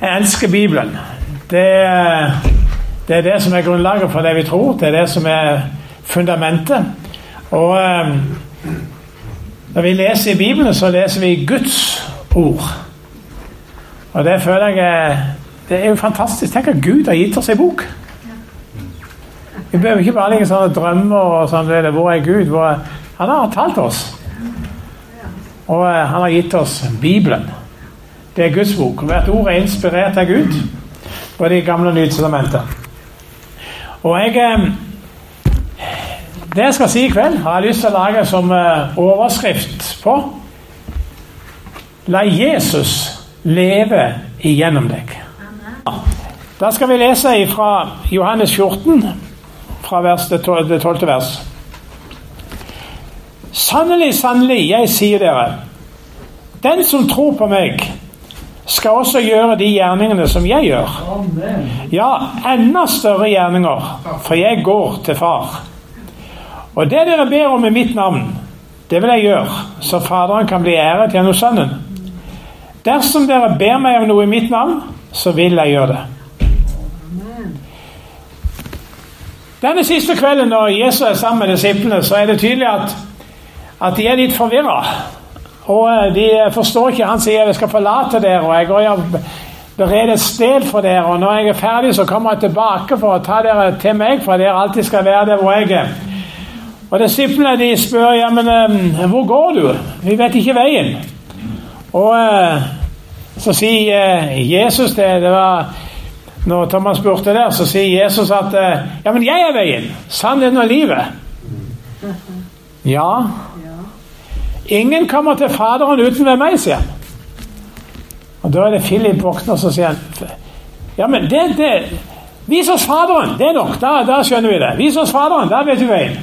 Jeg elsker Bibelen. Det, det, er det som er grunnlaget for det vi tror. Det er det som er fundamentet. Og eh, når vi leser i Bibelen, så leser vi Guds ord. Og det føler jeg Det er jo fantastisk. Tenk at Gud har gitt oss ei bok. Vi behøver ikke bare ligge sånne drømmer og sånn. Hvor er Gud? Hvor er, han har talt oss. Og eh, han har gitt oss Bibelen. Det er Guds bok. Hvert ord er inspirert av Gud, både i Gamle og Nye Og jeg eh, Det jeg skal si i kveld, har jeg lyst til å lage som eh, overskrift på La Jesus leve igjennom deg. Da skal vi lese fra Johannes 14, fra vers, det tolvte vers. Sannelig, sannelig, jeg sier dere, den som tror på meg, skal også gjøre de gjerningene som jeg gjør. Ja, enda større gjerninger, for jeg går til Far. Og det dere ber om i mitt navn, det vil jeg gjøre, så Faderen kan bli æret gjennom Sønnen. Dersom dere ber meg om noe i mitt navn, så vil jeg gjøre det. Denne siste kvelden når Jesus er sammen med disiplene, så er det tydelig at, at de er litt forvirra. Og eh, de forstår ikke. Han sier 'jeg skal forlate dere', og jeg går bereder et sted for dere. Og når jeg er ferdig, så kommer jeg tilbake for å ta dere til meg, for dere alltid skal være der hvor jeg er. Og Disiplene de spør ja, men um, hvor går du? Vi vet ikke veien. Og uh, så sier Jesus det, det var Når Thomas spurte der, så sier Jesus at ja, men jeg er veien, sannheten og livet. Ja, Ingen kommer til Faderen uten ved meg, sier han. Og Da er det Philip våkner, så sier han Ja, men det, det Vis oss Faderen! Det er nok. Da, da, skjønner vi det. Vis oss Faderen, da vet vi veien.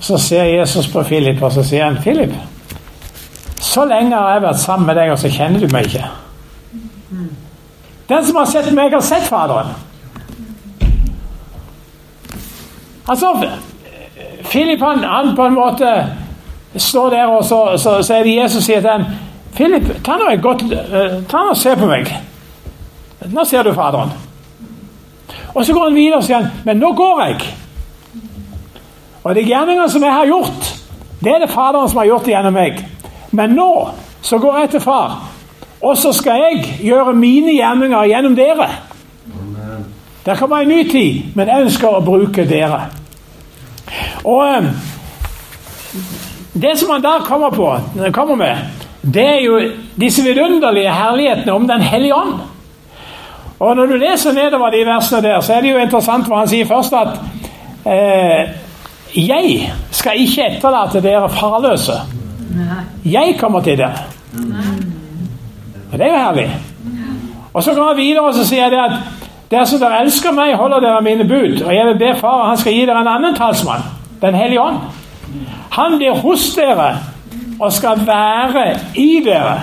Så ser Jesus på Philip, og så sier han, 'Philip, så lenge har jeg vært sammen med deg, og så kjenner du meg ikke.' 'Den som har sett meg, har sett Faderen.' Altså Philip han, han, på en måte står der, og så, så, så er det Jesus sier til ham Philip, ta nå godt uh, ta nå og se på meg. Nå ser du Faderen. Og så går han videre og sier han, men nå går jeg. Og de gjerningene som jeg har gjort, det er det Faderen som har gjort det gjennom meg. Men nå så går jeg til Far, og så skal jeg gjøre mine gjerninger gjennom dere. Der kommer en ny tid, men jeg ønsker å bruke dere. Og ehm, det som han da kommer på, kommer med, det er jo disse vidunderlige herlighetene om Den hellige ånd. Og når du leser nedover de versene der, så er det jo interessant hva han sier først at eh, Jeg skal ikke etterlate dere farløse. Jeg kommer til dere. Og Det er jo herlig. Og så går han videre og så sier det at dersom dere elsker meg, holder dere mine bud. Og jeg vil be Far, han skal gi dere en annen talsmann den hellige ånd. Han blir hos dere og skal være i dere.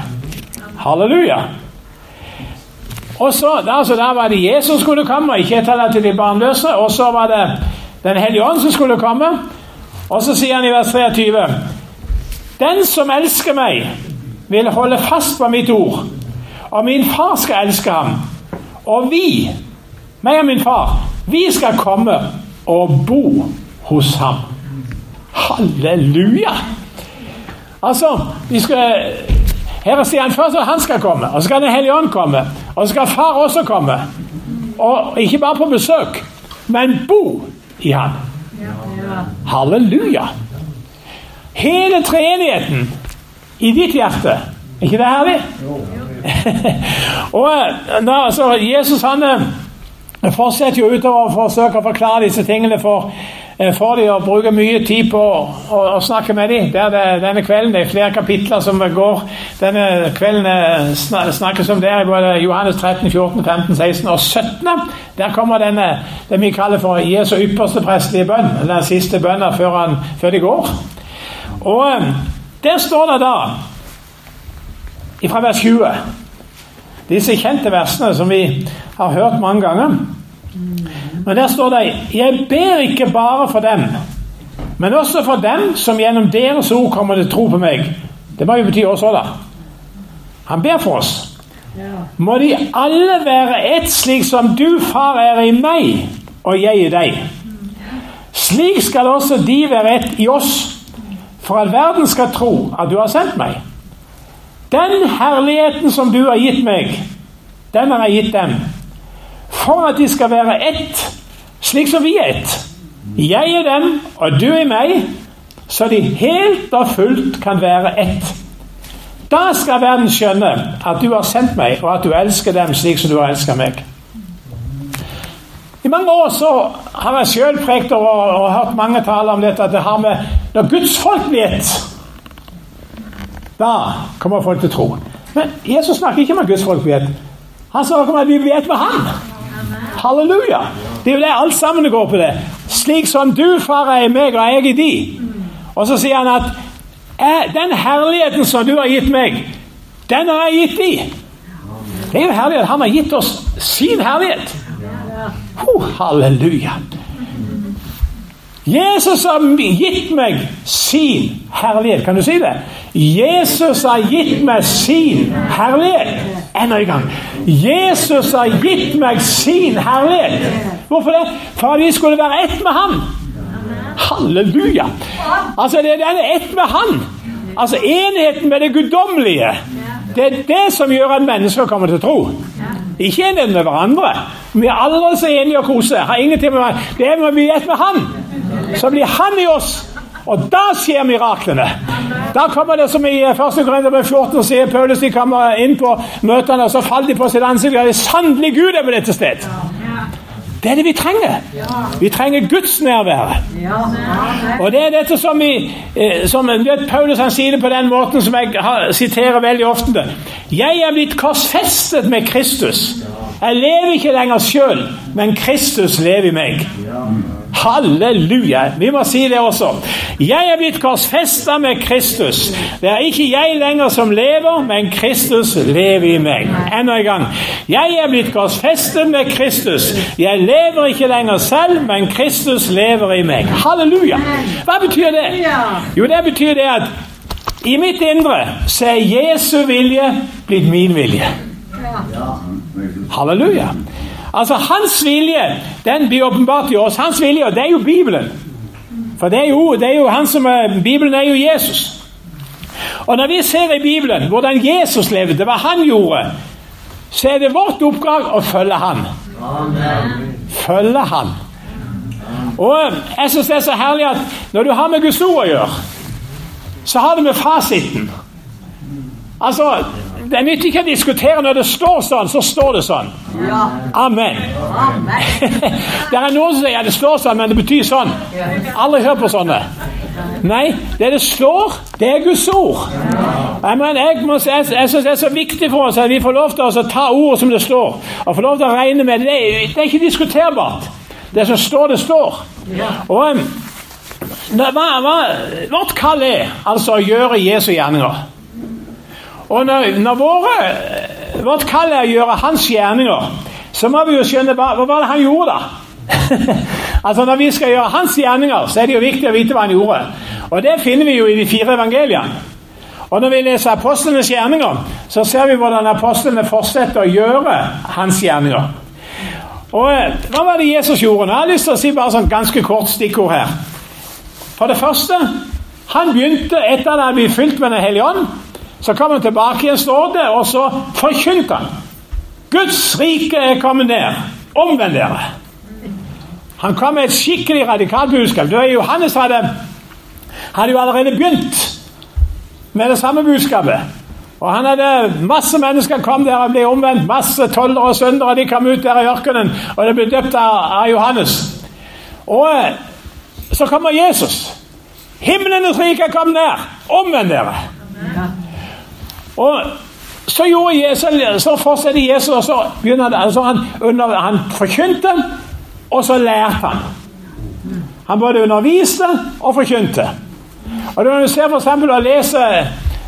Halleluja. Og så, altså, Der var det Jesus skulle komme, ikke etterlatt til de barnløse. Og så var det Den hellige ånd som skulle komme. Og så sier han i vers 23.: Den som elsker meg, vil holde fast på mitt ord, og min far skal elske ham. Og vi, meg og min far, vi skal komme og bo hos ham. Halleluja! Altså, vi skal Her sier han først at han skal komme, og så skal Den hellige ånd komme. Og så skal far også komme. Og ikke bare på besøk, men bo i han. Halleluja! Hele treenigheten i ditt hjerte. Er ikke det herlig? og når altså, Jesus han eh, fortsetter jo utover å forsøke å forklare disse tingene for for dem de å bruke mye tid på å, å, å snakke med dem. Det er det, denne kvelden det er flere kapitler som går. Denne kvelden eh, snakkes om der i både Johannes 13, 14, 15, 16 og 17. Der kommer denne, det vi kaller for Jesu ypperste prestelige bønn. Den siste bønnen før, før de går. Og eh, der står det da, fra vers 20 Disse kjente versene som vi har hørt mange ganger. Men der står det 'Jeg ber ikke bare for dem', men også for dem som gjennom deres ord kommer til tro på meg. Det må jo bety oss òg, da. Han ber for oss. må de alle være ett, slik som du, far, er i meg, og jeg i deg. Slik skal også de være ett i oss, for at verden skal tro at du har sendt meg. Den herligheten som du har gitt meg, den har jeg gitt dem, for at de skal være ett, slik som vi er ett. Jeg er dem, og du er meg, så de helt og fullt kan være ett. Da skal verden skjønne at du har sendt meg, og at du elsker dem slik som du har elsket meg. I mange år så har jeg sjøl prekt over og hørt mange tale om dette at det har med Når Guds folk blir ett, da kommer folk til tro. Men Jesus snakker ikke om at Guds folk vet. Han snakker om at vi vet med Han. Halleluja! Det er jo det alt sammen går på det. Slik som du, far, er i meg, og jeg i de. Og så sier han at den herligheten som du har gitt meg, den har jeg gitt de. Det er jo herlighet. Han har gitt oss sin herlighet. Oh, halleluja. Jesus har gitt meg sin herlighet. Kan du si det? Jesus har gitt meg sin herlighet. Enda en gang. Jesus har gitt meg sin herlighet. Hvorfor det? For at vi skulle være ett med Han. Halleluja! Altså, det er denne ett med Han. Altså enheten med det guddommelige. Det er det som gjør at mennesker kommer til tro. Ikke enheten med hverandre. Vi er aldri så enige og kose. Har ingenting med Det er med vi er ett med Han. Så blir Han i oss. Og da skjer miraklene. Da kommer det som i 1. Korinterbrev 14 sier Paulus de kommer inn på møtene, og så faller de på sitt ansikt. Det er sannelig Gud er på dette sted. Det er det vi trenger. Vi trenger Guds nærvær. Og det er dette som, vi, eh, som vet, Paulus han sier det på den måten som jeg siterer veldig ofte. Jeg er blitt korsfestet med Kristus. Jeg lever ikke lenger sjøl, men Kristus lever i meg. Halleluja! Vi må si det også. Jeg er blitt korsfesta med Kristus. Det er ikke jeg lenger som lever, men Kristus lever i meg. Enda en gang. Jeg er blitt korsfestet med Kristus. Jeg lever ikke lenger selv, men Kristus lever i meg. Halleluja! Hva betyr det? Jo, det betyr det at i mitt indre så er Jesu vilje blitt min vilje. Halleluja. Altså, Hans vilje den blir åpenbart i oss. Hans vilje, og det er jo Bibelen. For det er jo, det er jo han som er, Bibelen er jo Jesus. Og Når vi ser i Bibelen hvordan Jesus levde, hva han gjorde, så er det vårt oppdrag å følge han. Følge han. Og jeg syns det er så herlig at når du har med Guds ord å gjøre, så har du med fasiten. Altså, det nytter ikke å diskutere når det står sånn, så står det sånn. Amen. det er noen som sier ja, det står sånn, men det betyr sånn. Alle hører på sånne. Nei, det det står, det er Guds ord. Mener, jeg, må, jeg, jeg synes det er så viktig for oss at vi får lov til å ta ordet som det står, og får lov til å regne med det. Det er ikke diskuterbart. Det som står, det står. Og hva, hva, Vårt kall er altså å gjøre Jesu gjerninger. Og når, når våre, vårt kall er å gjøre hans gjerninger, så må vi jo skjønne hva, hva var det han gjorde, da? altså Når vi skal gjøre hans gjerninger, så er det jo viktig å vite hva han gjorde. Og Det finner vi jo i de fire evangeliene. Og Når vi leser apostlenes gjerninger, så ser vi hvordan apostlene fortsetter å gjøre hans gjerninger. Og eh, Hva var det Jesus gjorde? Nå har jeg lyst til å si bare sånn ganske kort stikkord her. For det første, han begynte etter at han hadde blitt fylt med Den hellige ånd, så kom han tilbake igjen, står det, og så forkynte han. Guds rike er kommet ned. Omvend dere. Han kom med et skikkelig radikalt budskap. Johannes hadde, hadde jo allerede begynt med det samme budskapet. Og han hadde Masse mennesker kom der og ble omvendt. Masse tollere og syndere de kom ut der i ørkenen, og det ble døpt av, av Johannes. Og eh, så kommer Jesus. Himlenes rike kom ned. Omvend dere. Og så, gjorde Jesus, så fortsatte Jesus, og så begynner altså han, under, han forkynte, og så lærte han. Han både underviste og forkynte. Og Når du ser eksempel å lese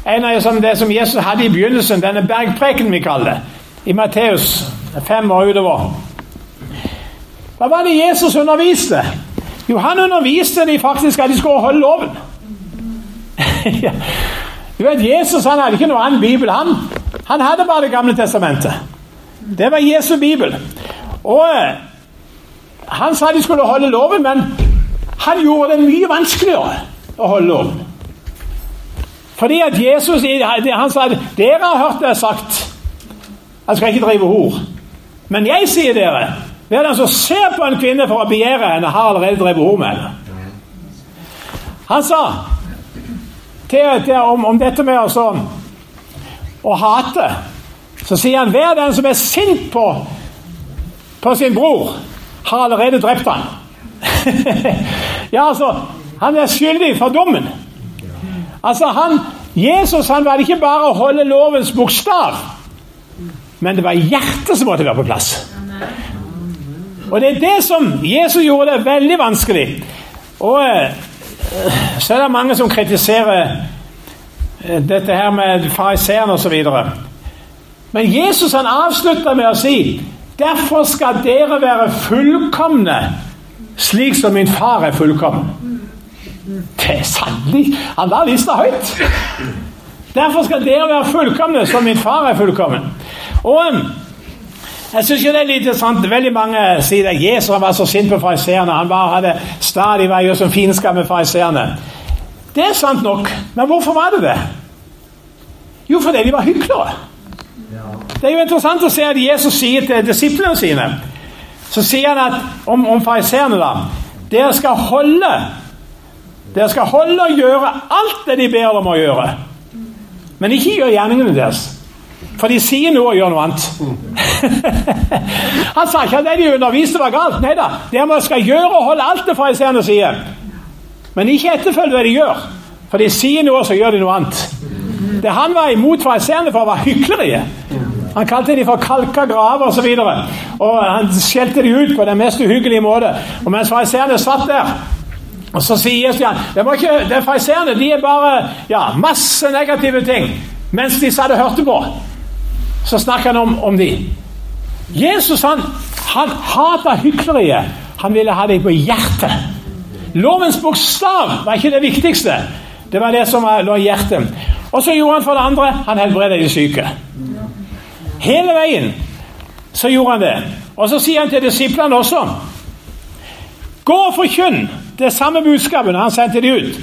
en av det som Jesus hadde i begynnelsen, denne bergpreken vi kaller det, i Matteus 5 og utover Hva var det Jesus underviste? Jo, han underviste de faktisk at de skulle holde loven. Du vet, Jesus han hadde ikke noe annen bibel, han. Han hadde bare Det gamle testamentet. Det var Jesu bibel. Og eh, Han sa de skulle holde loven, men han gjorde det mye vanskeligere å holde loven. Fordi at Jesus han sa at dere har hørt det sagt Han skal ikke drive hor. Men jeg sier dere hver den som ser på en kvinne for å begjære henne, har allerede drevet hor med henne. Han sa til, til, om, om, dette med altså, å hate Så sier han hver den som er sint på, på sin bror, har allerede drept han. ja, altså Han er skyldig for dommen. Altså, han, Jesus han var ikke bare å holde lovens bokstav, men det var hjertet som måtte være på plass. Og det er det som Jesus gjorde det veldig vanskelig. Og eh, så er det mange som kritiserer eh, dette her med fariseerne osv. Men Jesus han avslutter med å si Derfor skal dere være fullkomne, slik som min far er fullkommen. Det er sannelig Han la lista høyt. Derfor skal dere være fullkomne, som min far er fullkommen. Og jeg syns det er litt interessant. Veldig mange sier at Jesus var så sint på fariseerne. Han bare hadde stadig vært gjort som fiendskap med fariseerne. Det er sant nok, men hvorfor var det det? Jo, fordi de var hyklere. Det er jo interessant å se at Jesus sier til disiplene sine Så sier han at om, om fariseerne, da Dere skal holde Dere skal holde og gjøre alt det de ber dem å gjøre. Men ikke gjør gjerningene deres. For de sier noe og gjør noe annet. Han sa ikke at det de underviste, var galt. Nei da. Det man skal gjøre og holde alt det fariseerne sier. Men ikke etterfølge det de gjør. For de sier noe, så gjør de noe annet. Det han var imot fariseerne for, var hykleriet. Han kalte de for kalka graver osv. Og, så og han skjelte de ut på den mest uhyggelige måte. Og mens fariseerne satt der og Så sier ja, det ikke, det fariseerne de er bare ja, masse negative ting. Mens de satt og hørte på så snakker han om, om de. Jesus han, han hata hykleriet. Han ville ha dem på hjertet. Lovens bokstav var ikke det viktigste. Det var det som lå i hjertet. Og så gjorde han for det andre han helbreda de syke. Hele veien så gjorde han det. Og så sier han til disiplene også Gå og forkynn det samme budskapet når han sendte de ut.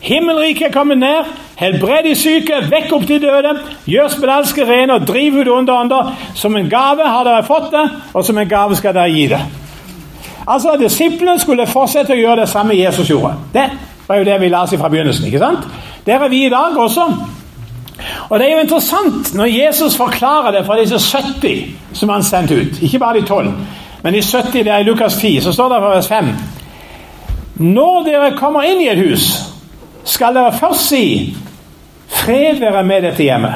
Himmelriket er kommet ned. Helbred de syke, vekk opp de døde, gjør spedalske rene og driv ut onde ånder. Som en gave har dere fått det, og som en gave skal dere gi det. Altså, Disiplene skulle fortsette å gjøre det samme Jesus gjorde. Det var jo det vi la oss i fra begynnelsen. ikke sant? Der er vi i dag også. Og Det er jo interessant når Jesus forklarer det for disse 70 som han sendte ut. Ikke bare de 12, men de 70 det er i Lukas 10. Så står det for vers 5. Når dere kommer inn i et hus, skal dere først si Fred være med dette hjemmet.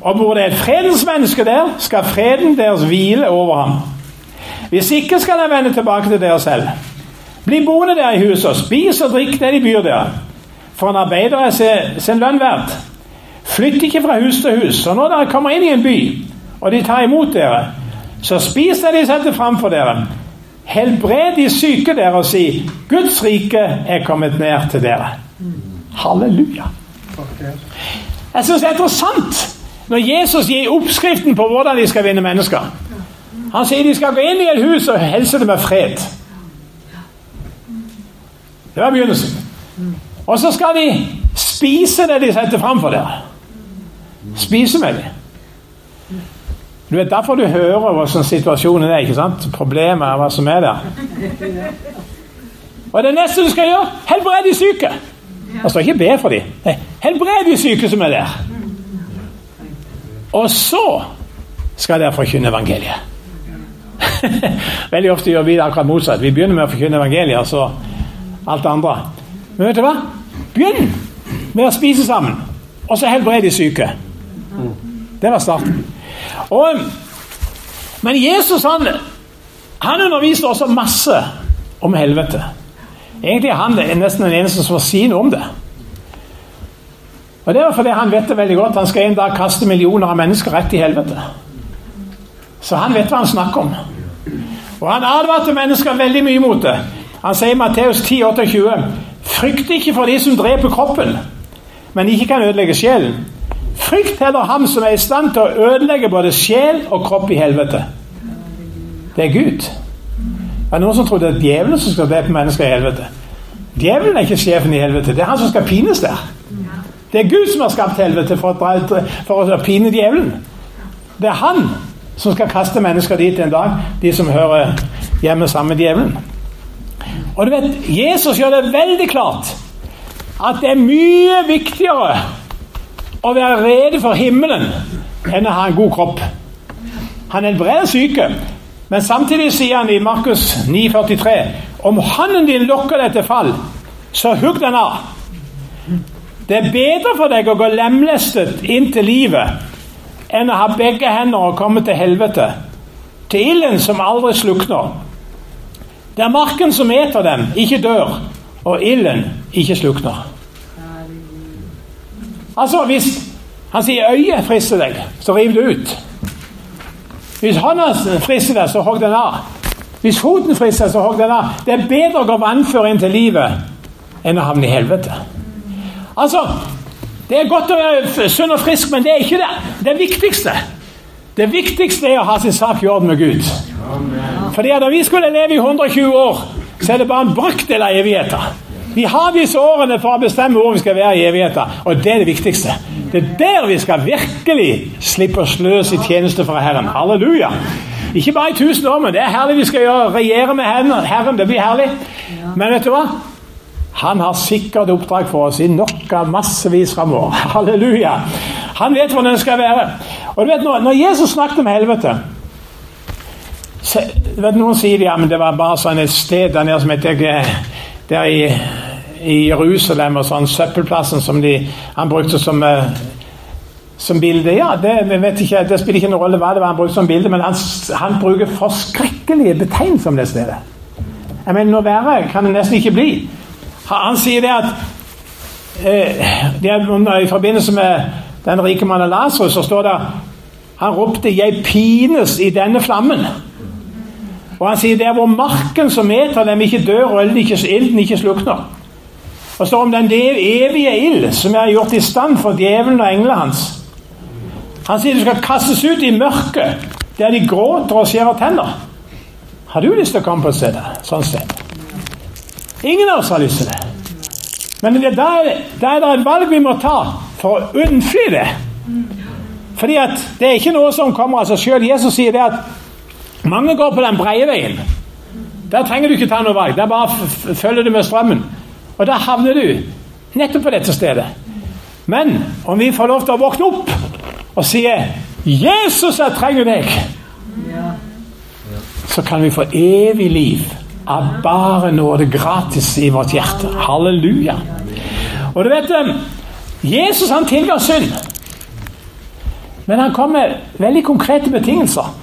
Og bor det et fredens menneske der, skal freden deres hvile over ham. Hvis ikke skal dere vende tilbake til dere selv. Bli boende der i huset og spis og drikk det de byr dere. For en arbeider er sin lønn verdt. Flytt ikke fra hus til hus. Og når dere kommer inn i en by, og de tar imot dere, så spis det de setter framfor dere. Helbred de syke dere og si 'Guds rike er kommet ned til dere'. Halleluja. Jeg syns det er interessant når Jesus gir oppskriften på hvordan de skal vinne mennesker. Han sier de skal gå inn i et hus og helse det med fred. Det var begynnelsen. Og så skal de spise det de setter fram for dere. Spise med dem. Du vet Derfor du hører hvordan situasjonen er. ikke sant? Problemet er hva som er der. Og det neste du skal gjøre, helbred de syke. Står ikke be for dem. Nei, helbred de syke som er der. Og så skal dere forkynne evangeliet. Veldig ofte gjør vi det akkurat motsatt. Vi begynner med å forkynne evangeliet, og så alt det andre. Men vet du hva? Begynn med å spise sammen, og så helbred de syke. Det var starten. Og, men Jesus han, han underviste også masse om helvete. Egentlig er han nesten den eneste som sier noe om det. Og Det var fordi han vet det veldig godt. Han skal en dag kaste millioner av mennesker rett i helvete. Så han vet hva han snakker om. Og han advarte mennesker veldig mye mot det. Han sier i Matteus 10, 28 Frykt ikke for de som dreper kroppen, men ikke kan ødelegge sjelen. Frykt heller ham som er i stand til å ødelegge både sjel og kropp i helvete. Det er Gud. Det er noen som tror det er djevelen som skal drepe mennesker i helvete. Djevelen er ikke sjefen i helvete. Det er han som skal pines der. Det er Gud som har skapt helvete for å, for å pine djevelen. Det er han som skal kaste mennesker dit en dag, de som hører hjemme sammen med djevelen. Og du vet, Jesus gjør det veldig klart at det er mye viktigere å være rede for himmelen enn å ha en god kropp. Han helbreder syke, men samtidig sier han i Markus 9,43 om hånden din lokker deg til fall, så hugg den av. Det er bedre for deg å gå lemlestet inn til livet enn å ha begge hender og komme til helvete, til ilden som aldri slukner. Det er marken som eter dem, ikke dør, og ilden ikke slukner. Altså, hvis han sier øyet frister deg, så riv det ut. Hvis hånda frister deg, så hogg den av. Hvis foten frister, så hogg den av. Det er bedre å gå vannfør inn til livet enn å havne i helvete. Altså, det er godt å være sunn og frisk, men det er ikke det, det viktigste. Det viktigste er å ha sin sak i orden med Gud. Fordi Da vi skulle leve i 120 år, så er det bare en brøkdel av evigheten. Vi har disse årene for å bestemme hvor vi skal være i evigheten, og det er det viktigste. Det er der vi skal virkelig slippe oss løs i tjeneste fra Herren. Halleluja. Ikke bare i tusen år, men det er herlig vi skal gjøre, regjere med Herren. Det blir herlig. Men vet du hva? Han har sikkert oppdrag for oss i noe massevis framover. Halleluja. Han vet hvordan det skal være. Og du vet, Når, Jesus snakket om helvete så, vet, Noen sier ja, men det var bare sånn et sted der nede som heter der i, i Jerusalem og sånn søppelplassen som de, han brukte som, eh, som bilde. Ja, det, ikke, det spiller ikke noen rolle hva det var han brukte som bilde, men han, han bruker forskrekkelige betegnelser om det stedet. Jeg mener, Noe verre kan det nesten ikke bli. Han sier det at eh, det I forbindelse med den rike mannen Lasarus så står det han ropte 'Jeg pines i denne flammen'. Og han sier det er hvor marken som eter dem, ikke dør, og ilden ikke, ilden ikke slukner. Og så om den evige ild som jeg har gjort i stand for djevelen og englene hans. Han sier du skal kastes ut i mørket, der de gråter og skjærer tenner. Har du lyst til å komme på et sted sånn sted? Ingen av oss har lyst til det. Men da, er, da er det et valg vi må ta for å unnfly det. Fordi at det er ikke noe som kommer av seg sjøl. Jesus sier det at mange går på den breie veien. Der trenger du ikke ta noe valg. Der bare følger du med strømmen. Og da havner du nettopp på dette stedet. Men om vi får lov til å våkne opp og si 'Jesus, jeg trenger deg', så kan vi få evig liv av bare nåde gratis i vårt hjerte. Halleluja. Og du vet eh, Jesus han tilga synd. Men han kom med veldig konkrete betingelser.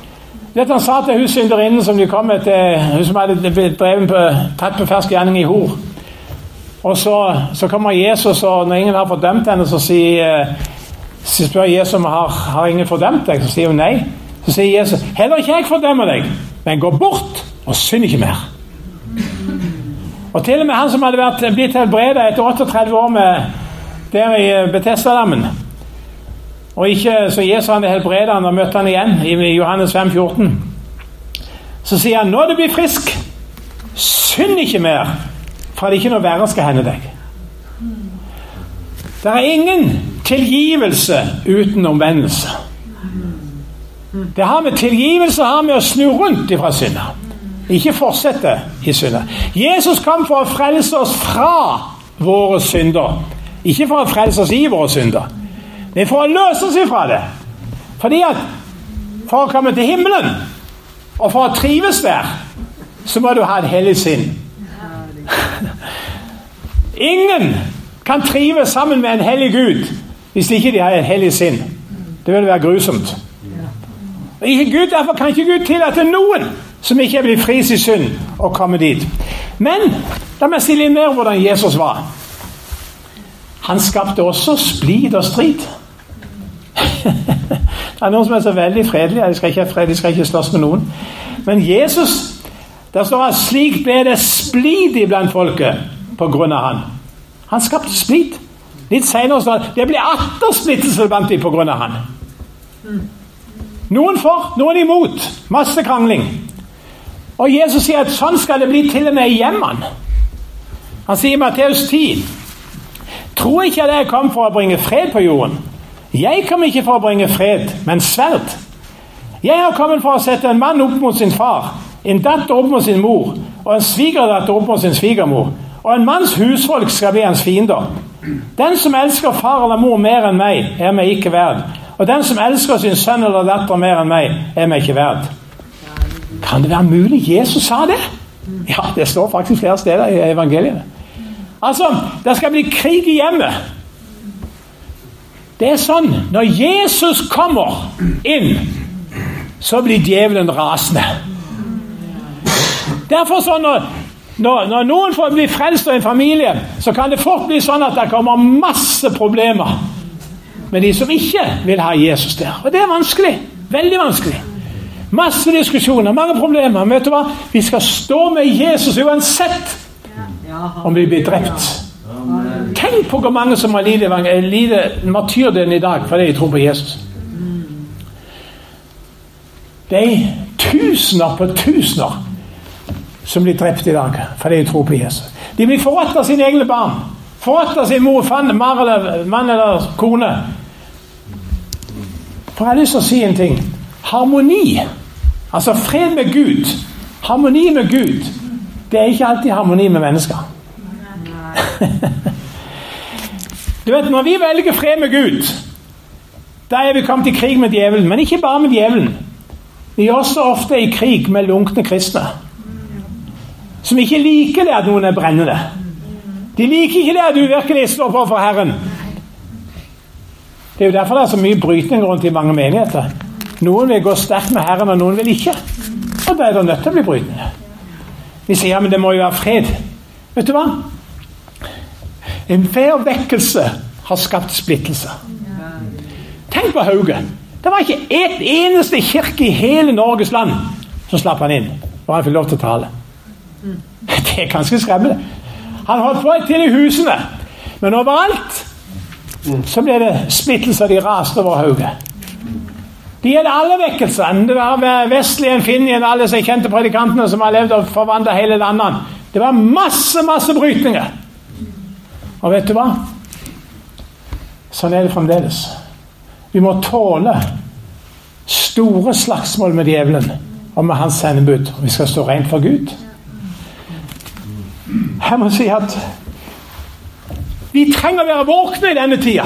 Dette Han sa til hun synderinnen som de kom med til, hun som hadde drevet på, tatt på fersk gjerning i hor. Og så, så, kommer Jesus, og når ingen har fordømt henne, så, sier, så spør Jesus om har, har ingen fordømt deg. Så sier hun nei. Så sier Jesus heller ikke jeg fordømmer deg, men gå bort og synd ikke mer. Og til og med han som hadde vært, blitt helbredet etter 38 år med, der i Betestadammen Og ikke så Jesus han helbredet han og møtte han igjen i Johannes 5, 14. Så sier han 'Nå er du blitt frisk, synd ikke mer, for at ikke noe verre skal hende deg'. Det er ingen tilgivelse uten omvendelse. Det har med tilgivelse har med å snu rundt ifra synder. Ikke fortsette i synder. Jesus kom for å frelse oss fra våre synder. Ikke for å frelse oss i våre synder, men for å løse oss ifra det. Fordi at for å komme til himmelen og for å trives der, så må du ha et hellig sinn. Ingen kan trives sammen med en hellig Gud hvis ikke de har et hellig sinn. Det vil være grusomt. Ikke Gud, Derfor kan ikke Gud tillate noen som ikke er blitt fris i synd, å komme dit. Men la meg si litt mer hvordan Jesus var. Han skapte også splid og strid. det er noen som er så veldig fredelige. De skal ikke, fred, de skal ikke slåss med noen. Men Jesus Der står at slik ble det splid iblant folket på grunn av han. Han skapte splid. Litt senere står det det ble atter splittelse blant dem av han. Noen for, noen imot. Masse krangling. Og Jesus sier at sånn skal det bli til og med i hjemmene. Han sier i Matteus 10.: Tror ikke at jeg kom for å bringe fred på jorden. Jeg kom ikke for å bringe fred, men sverd. Jeg har kommet for å sette en mann opp mot sin far, en datter opp mot sin mor, og en svigerdatter opp mot sin svigermor. Og en manns husfolk skal bli hans fiender. Den som elsker far eller mor mer enn meg, er meg ikke verd. Og den som elsker sin sønn eller datter mer enn meg, er meg ikke verd. Kan det være mulig Jesus sa det? Ja, det står faktisk flere steder i evangeliet. Altså, det skal bli krig i hjemmet. Det er sånn når Jesus kommer inn, så blir djevelen rasende. Derfor sånn når, når, når noen får bli frelst av en familie, så kan det fort bli sånn at det kommer masse problemer med de som ikke vil ha Jesus der. Og det er vanskelig. Veldig vanskelig. Masse diskusjoner, mange problemer. Men vet du hva? Vi skal stå med Jesus uansett om vi blir drept. Tenk på hvor mange som har lidd martyrdøden i dag fordi de tror på Jesus. Det er tusener på tusener som blir drept i dag fordi de tror på Jesus. De blir forrådt av sine egne barn. Forrådt av sin mor, mann eller, mann eller kone. For jeg har lyst til å si en ting. Harmoni, altså fred med Gud, harmoni med Gud, det er ikke alltid harmoni med mennesker. du vet, Når vi velger fred med Gud, da er vi kommet i krig med djevelen. Men ikke bare med djevelen. Vi er også ofte i krig med lunkne kristne. Som ikke liker det at noen er brennende. De liker ikke det at du virkelig står på for Herren. Det er jo derfor det er så mye brytning rundt i mange menigheter. Noen vil gå sterkt med Herren, og noen vil ikke. Og da er det nødt til å bli brytende. Vi sier ja, men det må jo være fred. Vet du hva? Enhver vekkelse har skapt splittelse. Tenk på Hauge. Det var ikke et eneste kirke i hele Norges land som slapp han inn. Og han fikk lov til å tale. Det er ganske skremmende. Han holdt på til i husene. Men overalt så ble det splittelser. De raste over hodet. Det gjelder alle vekkelser Det var Vestlien, Finnien, alle de kjente predikantene som har levd og forvandla hele landet. Det var masse, masse brytninger. Og vet du hva? Sånn er det fremdeles. Vi må tåle store slagsmål med djevelen og med hans sendebud. Vi skal stå rent for Gud. Jeg må si at vi trenger å være våkne i denne tida.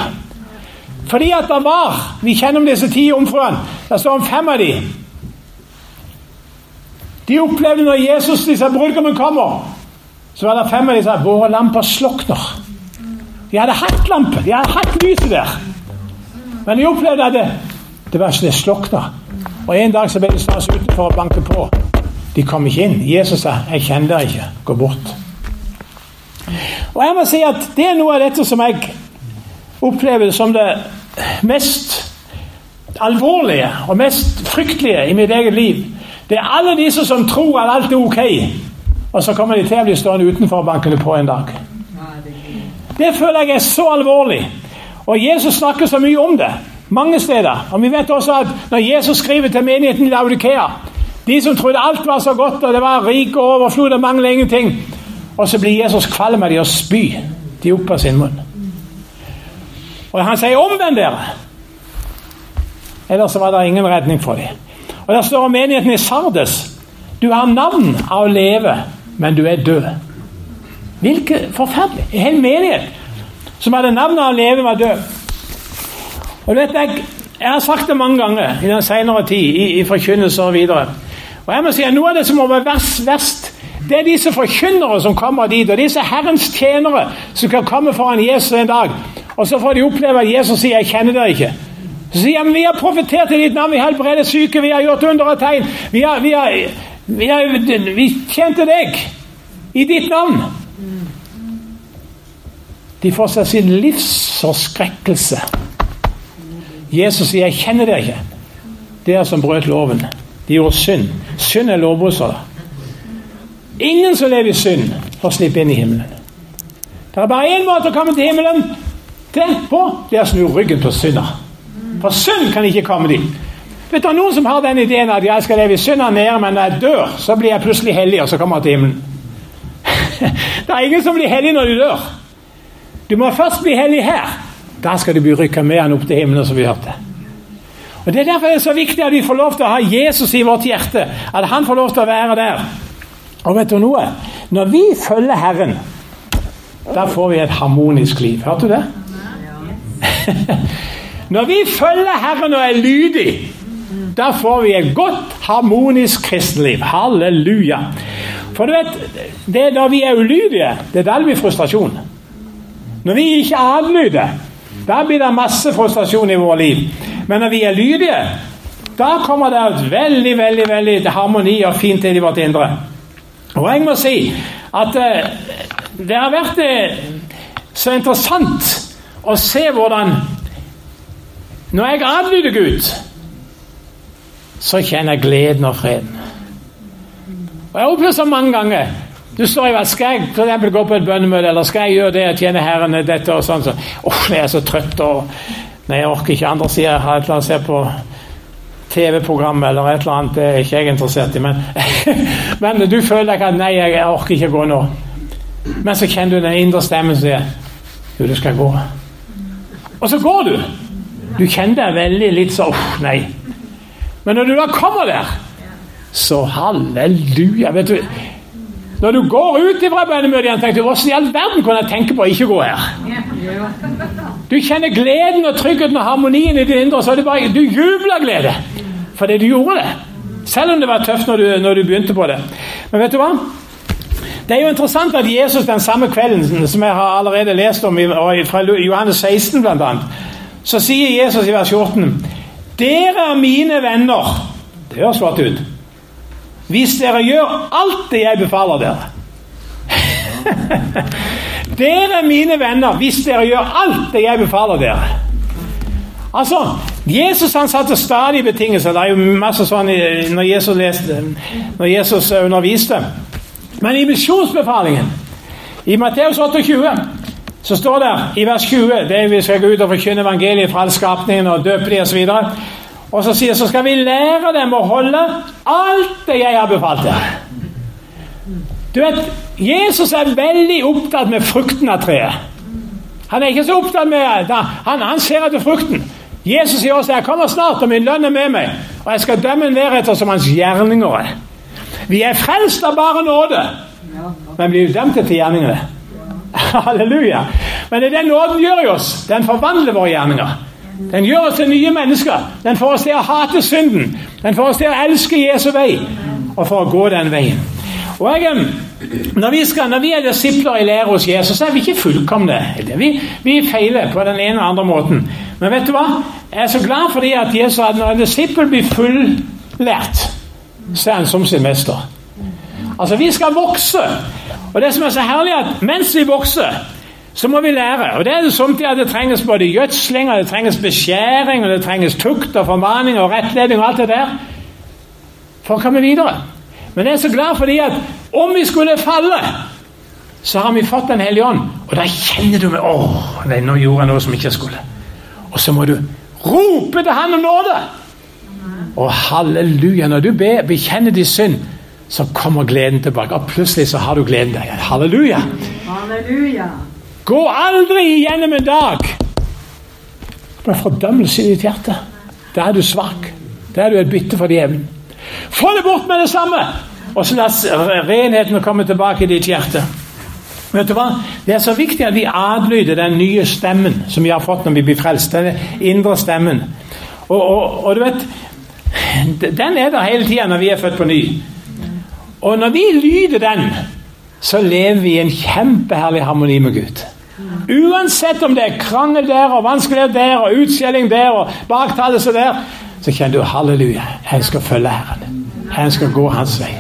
Fordi at det var Vi kjenner om disse ti omfruene. Det står om fem av de. De opplevde når Jesus, disse brudgommen, kommer, så var det fem av de som sa våre lamper slukner. De hadde hatt lampe, de hadde hatt lyset der. Men de opplevde at det, det var ikke det slukna. Og en dag så ble de stående utenfor og banke på. De kom ikke inn. Jesus sa 'Jeg kjenner dere ikke. Gå bort'. Og jeg må si at Det er noe av dette som jeg opplever som det mest alvorlige og mest fryktelige i mitt eget liv. Det er alle disse som tror at alt er ok, og så kommer de til å bli stående utenfor og banke det på en dag. Det føler jeg er så alvorlig. Og Jesus snakker så mye om det mange steder. Og vi vet også at når Jesus skriver til menigheten i Laudikea De som trodde alt var så godt, og det var rik og overflod og mangler ingenting og så blir Jesus kvalm av de og spy de opp av sin munn. Og han sier 'omvend dere'. Ellers var det ingen redning for dem. Og Der står om menigheten i Sardes. Du har navn av å leve, men du er død. Hvilke forferdelig. En hel menighet som hadde navnet av å leve, var død. Og vet jeg, jeg har sagt det mange ganger i den senere tid, i, i forkynnelser og videre. Og jeg må si at Noe av det som må være verst, verst det er disse forkynnere som kommer dit, og disse Herrens tjenere som kan komme foran Jesus en dag. Og så får de oppleve at Jesus sier 'Jeg kjenner dere ikke'. Så sier han, 'Vi har profetert i ditt navn, vi har syke, vi har gjort under og tegn'. Vi har, vi har, vi har vi tjente deg i ditt navn. De får seg sin livsforskrekkelse. Jesus sier 'Jeg kjenner dere ikke'. Dere som brøt loven. De gjorde synd. Synd er lovbruddere. Ingen som lever i synd, får slippe inn i himmelen. Det er bare én måte å komme til himmelen. til på, det er å snu ryggen på synda. For synd kan ikke komme dit. Vet du, Noen som har den ideen at jeg skal leve i synda nede, men når jeg dør, så blir jeg plutselig hellig, og så kommer jeg til himmelen. det er ingen som blir hellig når de dør. Du må først bli hellig her. Da skal du bli rykka med han opp til himmelen, som vi hørte. Og Det er derfor det er så viktig at vi får lov til å ha Jesus i vårt hjerte. At han får lov til å være der. Og vet du noe? Når vi følger Herren, da får vi et harmonisk liv. Hørte du det? Når vi følger Herren og er lydige, da får vi et godt, harmonisk kristenliv. Halleluja. For du vet, det er da vi er ulydige, det er da det blir frustrasjon. Når vi ikke adlyder, da blir det masse frustrasjon i vårt liv. Men når vi er lydige, da kommer det ut veldig veldig, veldig harmoni og fint inn i vårt indre. Og jeg må si at eh, det har vært eh, så interessant å se hvordan Når jeg adlyder Gud, så kjenner jeg gleden og freden. Og Jeg har opplevd så mange ganger du står i Skal jeg for eksempel, gå på et bønnemøte, eller skal jeg gjøre det og tjene Herren dette og sånn? Så, Uff, jeg er så trøtt, og nei, jeg orker ikke. Andre sider, annet, se på TV-program eller et eller annet. Det er ikke jeg interessert i. Men, men du føler ikke at 'nei, jeg orker ikke gå nå'. Men så kjenner du den indre stemmen som sier 'jo, du skal gå'. Og så går du. Du kjenner deg veldig litt så 'uff, nei'. Men når du da kommer der, så halleluja. vet du når du går ut fra bønnemøtet igjen, tenker du hvordan i all verden kunne jeg tenke på å ikke gå her? Du kjenner gleden og tryggheten og harmonien i ditt indre. så er det bare, Du jubler glede fordi du gjorde det. Selv om det var tøft når du, når du begynte på det. Men vet du hva? Det er jo interessant at Jesus den samme kvelden, som jeg har allerede lest om fra Johannes 16 bl.a., så sier Jesus i vers 14 Dere er mine venner. Det høres flott ut. Hvis dere gjør alt det jeg befaler dere. dere er mine venner hvis dere gjør alt det jeg befaler dere. Altså, Jesus han satte stadig betingelser. Det er jo masse sånn når Jesus, leste, når Jesus underviste. Men i misjonsbefalingen, i Matteus 28, så står det i vers 20 det vi skal gå ut og forkynne evangeliet fra all skapningen og døpe dem osv. Og så sier så skal vi lære dem å holde alt det jeg har befalt dere. Du vet, Jesus er veldig opptatt med frukten av treet. Han er ikke så opptatt med Han, han ser etter frukten. Jesus sier også 'Jeg kommer snart, og min lønn er med meg', og jeg skal dømme enhver etter som hans gjerninger er. Vi er frelst av bare nåde, men blir dømt til gjerningene. Halleluja. Men det er den nåden gjør i oss. Den forvandler våre gjerninger. Den gjør oss til nye mennesker. Den får oss til å hate synden. Den får oss til å elske Jesu vei, og for å gå den veien. Og jeg, når, vi skal, når vi er disipler i lære hos Jesus, så er vi ikke fullkomne. Vi, vi feiler på den ene og andre måten. Men vet du hva? Jeg er så glad fordi at Jesus at når en disippel blir fulllært, så er han som sin mester. Altså, vi skal vokse. Og det som er så herlig, at mens vi vokser, så må vi lære. Og det er det somtid at det trenges både gjødsling, og det trenges beskjæring, og det trenges tukt og formaning og rettledning og alt det der for å komme videre. Men jeg er så glad fordi at om vi skulle falle, så har vi fått Den hellige ånd. Og da kjenner du med Å, nei, nå gjorde jeg noe som ikke jeg skulle. Og så må du rope til Han om nåde. Og halleluja, når du be, bekjenner din synd, så kommer gleden tilbake. Og plutselig så har du gleden der igjen. Halleluja. Halleluja. Gå aldri igjennom en dag med fordømmelse i ditt hjerte. Da er du svak. Da er du et bytte for djevelen. Få det bort med det samme! Og så la renheten komme tilbake i ditt hjerte. Vet du hva? Det er så viktig at vi adlyder den nye stemmen som vi har fått når vi blir frelst. Den indre stemmen. Og, og, og du vet Den er der hele tida når vi er født på ny. Og når vi lyder den, så lever vi i en kjempeherlig harmoni med Gud. Uansett om det er krangel der og vanskeligheter der og utskjelling der og baktalelse der, så kjenner du halleluja, jeg skal følge Herren. Jeg skal gå Hans vei.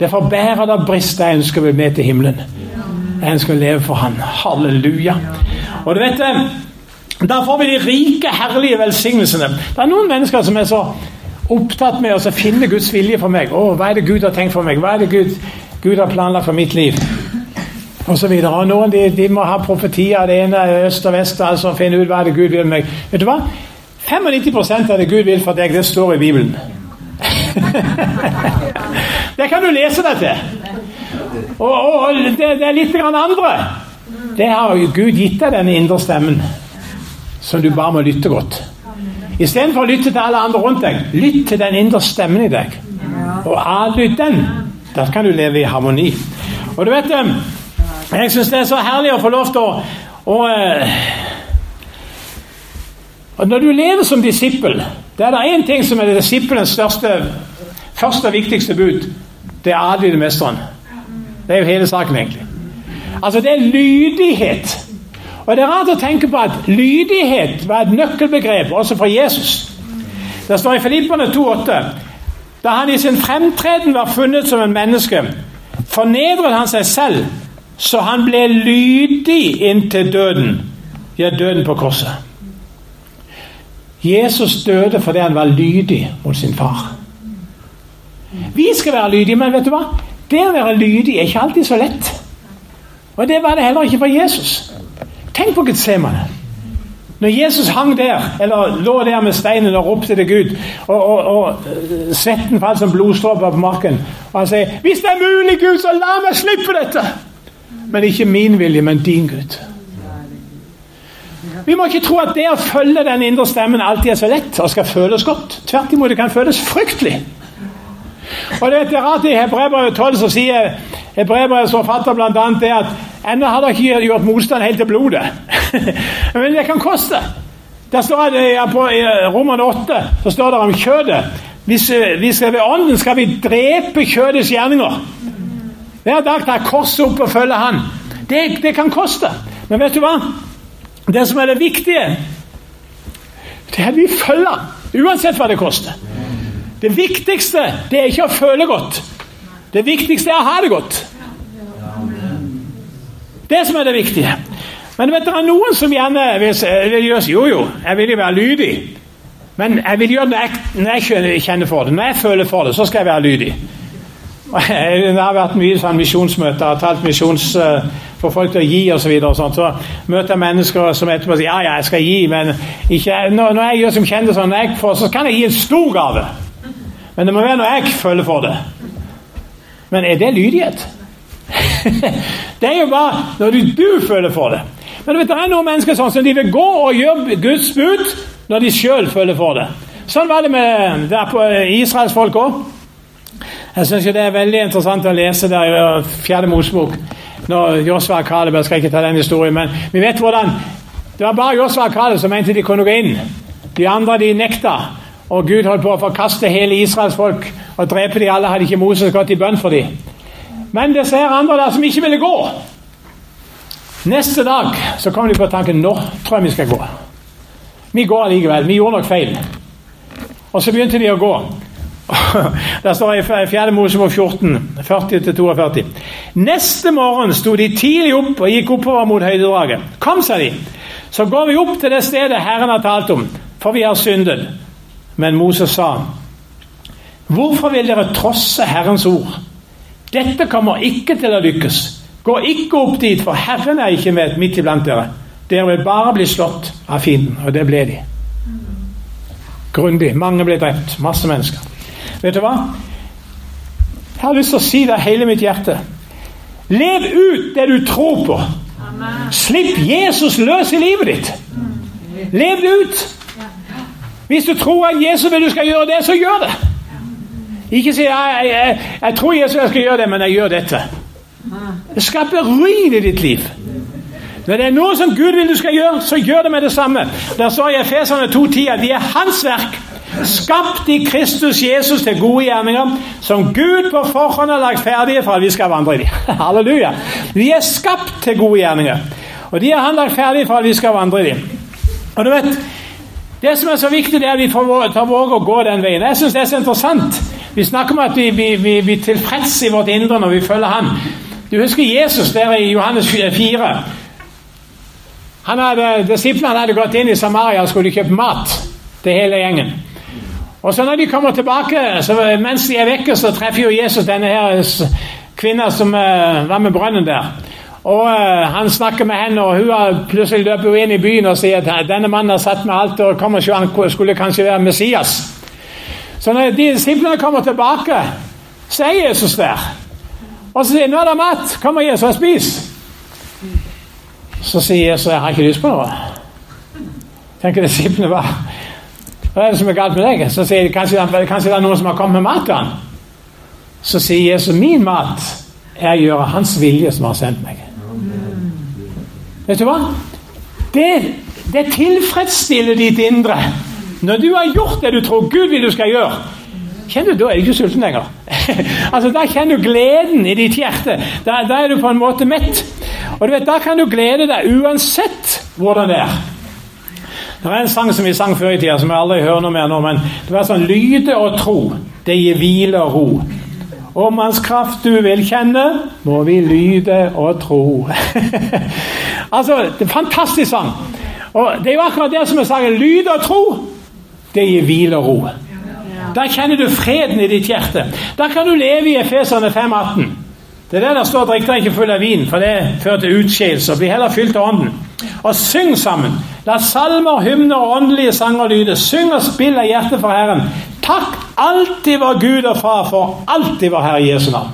Derfor bærer det brister jeg ønsker å bli med til himmelen. Jeg ønsker å leve for Han. Halleluja. Og du vet eh, Da får vi de rike, herlige velsignelsene. Det er noen mennesker som er så opptatt med å finne Guds vilje for meg. Å, hva er det Gud har tenkt for meg? Hva er det Gud, Gud har planlagt for mitt liv? Og så videre. Og noen de, de må ha profetier, det ene er øst og vest, altså finne ut hva er det Gud vil med meg. Vet du hva? 95% av det Gud vil for deg, det står i Bibelen. det kan du lese deg til. Og, og, det, det, er litt andre. Det har Gud gitt deg den indre stemmen, som du bare må lytte godt. Istedenfor å lytte til alle andre rundt deg, lytt til den indre stemmen i deg. Og adlyd den. Da kan du leve i harmoni. Og du vet eh, Jeg syns det er så herlig å få lov til å, å og Når du lever som disippel, det er det én ting som er disippelens største, første og viktigste bud. Det er adlyde mesteren. Det er jo hele saken, egentlig. Altså, det er lydighet. Og Det er rart å tenke på at lydighet var et nøkkelbegrep også for Jesus. Det står i Filippene 2,8 da han i sin fremtreden var funnet som en menneske, fornedret han seg selv, så han ble lydig inntil døden. Ja, døden på korset. Jesus døde fordi han var lydig mot sin far. Vi skal være lydige, men vet du hva? Det å være lydig er ikke alltid så lett. Og det var det heller ikke for Jesus. Tenk på Getsemane. Når Jesus hang der, eller lå der med steinen og ropte til Gud, og, og, og svetten falt som blodstråper på marken, og han sier 'Hvis det er mulig, Gud, så la meg slippe dette!' Men ikke min vilje, men din, Gud. Vi må ikke tro at det å følge den indre stemmen alltid er så lett og skal føles godt. Tvert imot, det kan føles fryktelig. Og det er rart i Hebrevet 12 så sier Hebrebrevets forfatter bl.a. det at ennå har dere ikke gjort motstand helt til blodet. Men det kan koste. Der står det på Roman 8 så står det om kjødet. Hvis vi skal ved ånden, skal vi drepe kjødets gjerninger. Hver dag tar korset opp og følger han. Det, det kan koste. Men vet du hva? Det som er det viktige, det er at vi følger uansett hva det koster. Det viktigste det er ikke å føle godt. Det viktigste er å ha det godt. Det som er det viktige. Men vet dere, noen som gjerne vil, gjøre Jo, jo, jeg vil jo være lydig. Men jeg vil gjøre det når jeg, når jeg kjenner for det. Når jeg føler for det, så skal jeg være lydig. Det har vært mye sånn misjonsmøter, talt misjons uh, for folk til å gi osv. Så, videre, så møter jeg mennesker som etterpå sier ja, ja, jeg skal gi, men ikke, når, når jeg gjør som kjenner sånn, så kan jeg gi en stor gave. Men det må være når jeg føler for det. Men er det lydighet? det er jo bare når du, du føler for det. Men du vet, det er noen mennesker sånn som de vil gå og gjøre Guds bud når de sjøl føler for det. Sånn var det med på Israels folk òg. Jeg syns det er veldig interessant å lese der i Fjerde Mosebok. Når Josva Kaleb, Jeg skal ikke ta den historien, men vi vet hvordan Det var bare Josva Kaleb som mente de kunne gå inn. De andre de nekta. Og Gud holdt på å forkaste hele Israels folk og drepe de alle. Hadde ikke Moses gått i bønn for dem. Men det ser andre der som ikke ville gå. Neste dag så kom de på tanken nå tror jeg vi skal gå. Vi går allikevel. Vi gjorde nok feil. Og så begynte de å gå. Der står det i 4. Mosebok 14, 40-42. Neste morgen sto de tidlig opp og gikk oppover mot høydedraget. Kom, sa de, så går vi opp til det stedet Herren har talt om, for vi har syndet. Men Moses sa, Hvorfor vil dere trosse Herrens ord? Dette kommer ikke til å lykkes. Gå ikke opp dit, for Herren er ikke med midt iblant dere. Dere vil bare bli slått av fienden. Og det ble de. Grundig. Mange ble drept. Masse mennesker. Vet du hva? Jeg har lyst til å si det av hele mitt hjerte. Lev ut det du tror på. Slipp Jesus løs i livet ditt. Lev det ut. Hvis du tror at Jesus vil du skal gjøre det, så gjør det. Ikke si jeg, jeg, jeg, tror Jesus jeg skal gjøre det, men jeg gjør dette. Det skaper ruin i ditt liv. Når det er noe som Gud vil du skal gjøre, så gjør det med det samme. Der står i Efeserne 2,10 at vi er Hans verk, skapt i Kristus Jesus til gode gjerninger, som Gud på forhånd har lagt ferdige for at vi skal vandre i dem. Halleluja. Vi er skapt til gode gjerninger, og de har han lagt ferdige for at vi skal vandre i dem. Og du vet, det som er så viktig, det er at vi tar våge å gå den veien. Jeg syns det er så interessant. Vi snakker om at vi, vi, tilfreds i vårt indre når vi følger Han. Du husker Jesus der i Johannes 4. Han hadde, Disiplene hadde gått inn i Samaria og skulle kjøpe mat til hele gjengen. Og så når de kommer tilbake, så mens de er vekke, så treffer jo Jesus denne her kvinna som uh, var med brønnen der. Og uh, Han snakker med henne, og hun plutselig løper hun inn i byen og sier at denne mannen har satt med alt og kommer ikke, han skulle kanskje være Messias. Så når de disiplene kommer tilbake, så er Jesus der. Og så sier nå er det mat, kom og Jesus og spis. Så sier Jesus jeg har ikke lyst på noe. Tenker disiplene hva? Hva er det som er galt med deg? Så sier de kanskje, kanskje det er noen som har kommet med maten? Så sier Jesus min mat er å gjøre Hans vilje som har sendt meg. Vet du hva? Det, det tilfredsstiller ditt indre. Når du har gjort det du tror Gud vil du skal gjøre, kjenner du, da er du ikke sulten lenger. altså Da kjenner du gleden i ditt hjerte. Da, da, er du på en måte mett. Og du vet, Da kan du glede deg uansett hvordan det er. Det er en sang som vi sang før i tida, som jeg aldri hører noe mer nå. men Det var sånn Lyde og tro, det gir hvile og ro. Om Hans kraft du vil kjenne, må vi lyde og tro. altså, det er en fantastisk sang. Og Det er jo akkurat det som er sangen. Lyd og tro, det gir hvile og ro. Da kjenner du freden i ditt hjerte. Da kan du leve i Efeserne 5,18. Det er det der står 'drikk deg ikke full av vin', for det fører til utskeielse. Bli heller fylt av Ånden. Og syng sammen. La salmer, hymner og åndelige sanger lyde. Syng og spill av hjertet for Herren. Takk alltid var Gud og Far for alltid var Herre Jesu navn.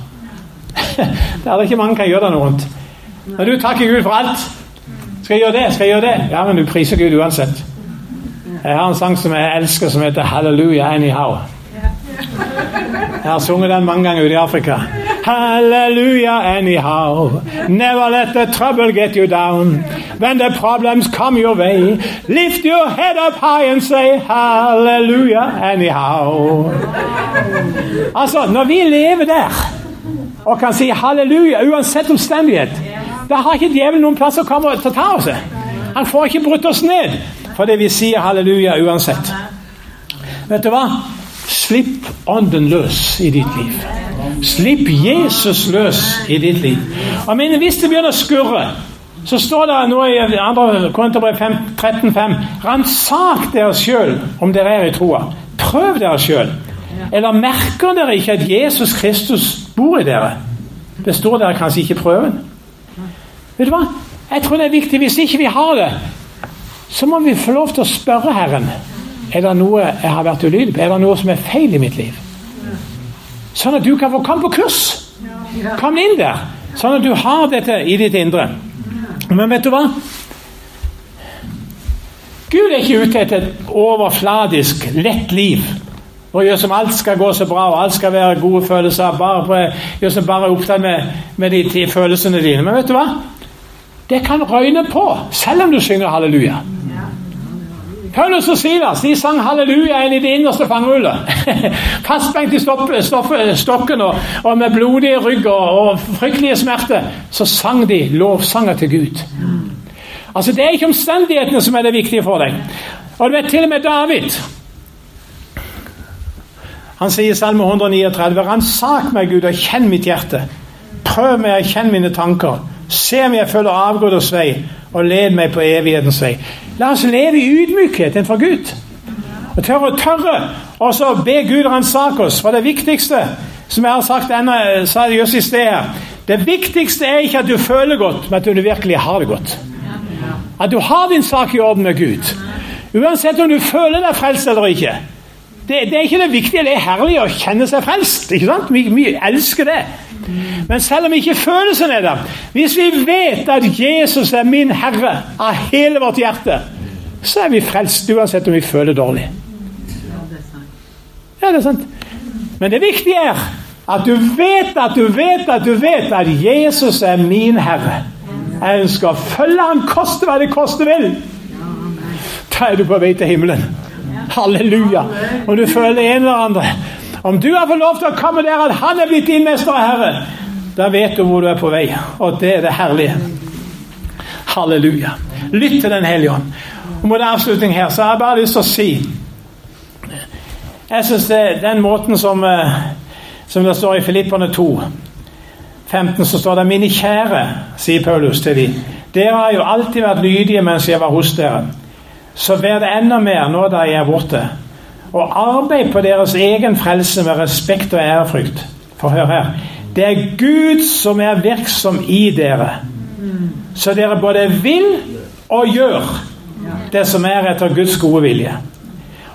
det er det ikke mange kan gjøre deg noe rundt. Når du takker Gud for alt Skal jeg gjøre det? Skal jeg gjøre det? Ja, men du priser Gud uansett. Jeg har en sang som jeg elsker, som heter 'Hallelujah Anyhow'. Jeg har sunget den mange ganger ute i Afrika. Hallelujah anyhow. Never let the trouble get you down. When the problems come your way, lift your head up high and say hallelujah anyhow. Altså, når vi lever der og kan si halleluja uansett omstendighet, da har ikke djevelen noen plass å komme og ta oss. Han får ikke brutt oss ned fordi vi sier halleluja uansett. Vet du hva? Slipp ånden løs i ditt liv. Slipp Jesus løs i ditt liv. Og mine, Hvis det begynner å skurre, så står det nå i 2. Korinterbrev 13,5.: Ransak dere sjøl om dere er i troa. Prøv dere sjøl. Eller merker dere ikke at Jesus Kristus bor i dere? Består dere kanskje ikke prøven? Vet du hva? Jeg tror det er viktig. Hvis ikke vi har det, så må vi få lov til å spørre Herren. Er det noe jeg har vært ulydig på? Er det noe som er feil i mitt liv? Sånn at du kan få komme på kurs. Kom inn der. Sånn at du har dette i ditt indre. Men vet du hva? Gud er ikke ute etter et overfladisk, lett liv. Og gjør som alt skal gå så bra, og alt skal være gode følelser. Bare, gjør som bare er opptatt med, med de, de følelsene dine. Men vet du hva? Det kan røyne på, selv om du synger halleluja. Paulus og Silas de sang halleluja inn i det innerste fangehullet. Fastbengt i stokken og, og, med blodige rygg og, og fryktelige smerter. Så sang de lovsanger til Gud. Altså Det er ikke omstendighetene som er det viktige for deg. Og du vet til og med David Han sier i Salme 139.: Ransak meg, Gud, og kjenn mitt hjerte. Prøv meg og kjenn mine tanker. Se om jeg følger avgroders vei, og led meg på evighetens vei. La oss leve i ydmykhet innenfor Gud. Og tørre, å tørre og så be Gud ransake oss. For det viktigste, som jeg har sagt ennå, sa i sted her Det viktigste er ikke at du føler godt, men at du virkelig har det godt. At du har din sak i orden med Gud. Uansett om du føler deg frelst eller ikke. Det, det, er ikke det viktige, det er herlig å kjenne seg frelst. ikke sant? Vi, vi elsker det. Men selv om ikke følelsen er der, hvis vi vet at Jesus er min Herre av hele vårt hjerte, så er vi frelst uansett om vi føler dårlig. Ja, det er sant. Men det viktige er at du vet at du vet at du vet at Jesus er min Herre. Jeg ønsker å følge ham, koste hva det koste vil. Da er du på vei til himmelen. Halleluja. Om du føler en eller andre om du har fått lov til å komme der at han er blitt din mester og herre, da vet du hvor du er på vei. Og det er det herlige. Halleluja. Lytt til Den hellige ånd. Og Mot avslutning her så har jeg bare lyst til å si Jeg syns den måten som, eh, som det står i Filipperne 2, 15, så står det 'Mine kjære', sier Paulus til dem. Dere har jo alltid vært lydige mens jeg var hos dere. Så vær det enda mer nå da jeg er borte og arbeid på deres egen frelse med respekt og ærefrykt. For hør her. Det er Gud som er virksom i dere, så dere både vil og gjør det som er etter Guds gode vilje.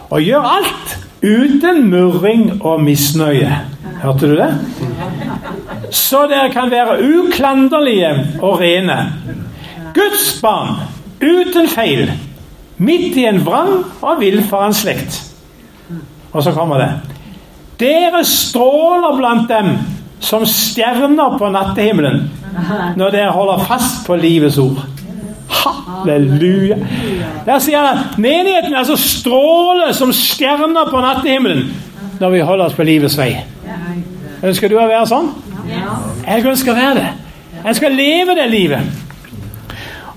Og gjør alt uten murring og misnøye. Hørte du det? Så dere kan være uklanderlige og rene. Guds barn uten feil, midt i en vrang og villfaren slekt. Og så kommer det. Dere stråler blant dem som stjerner på nattehimmelen når dere holder fast på livets ord. Halleluja. Der sier han at menigheten er så stråler som stjerner på nattehimmelen når vi holder oss på livets vei. Ønsker du å være sånn? Jeg ønsker å være det. Jeg skal leve det livet.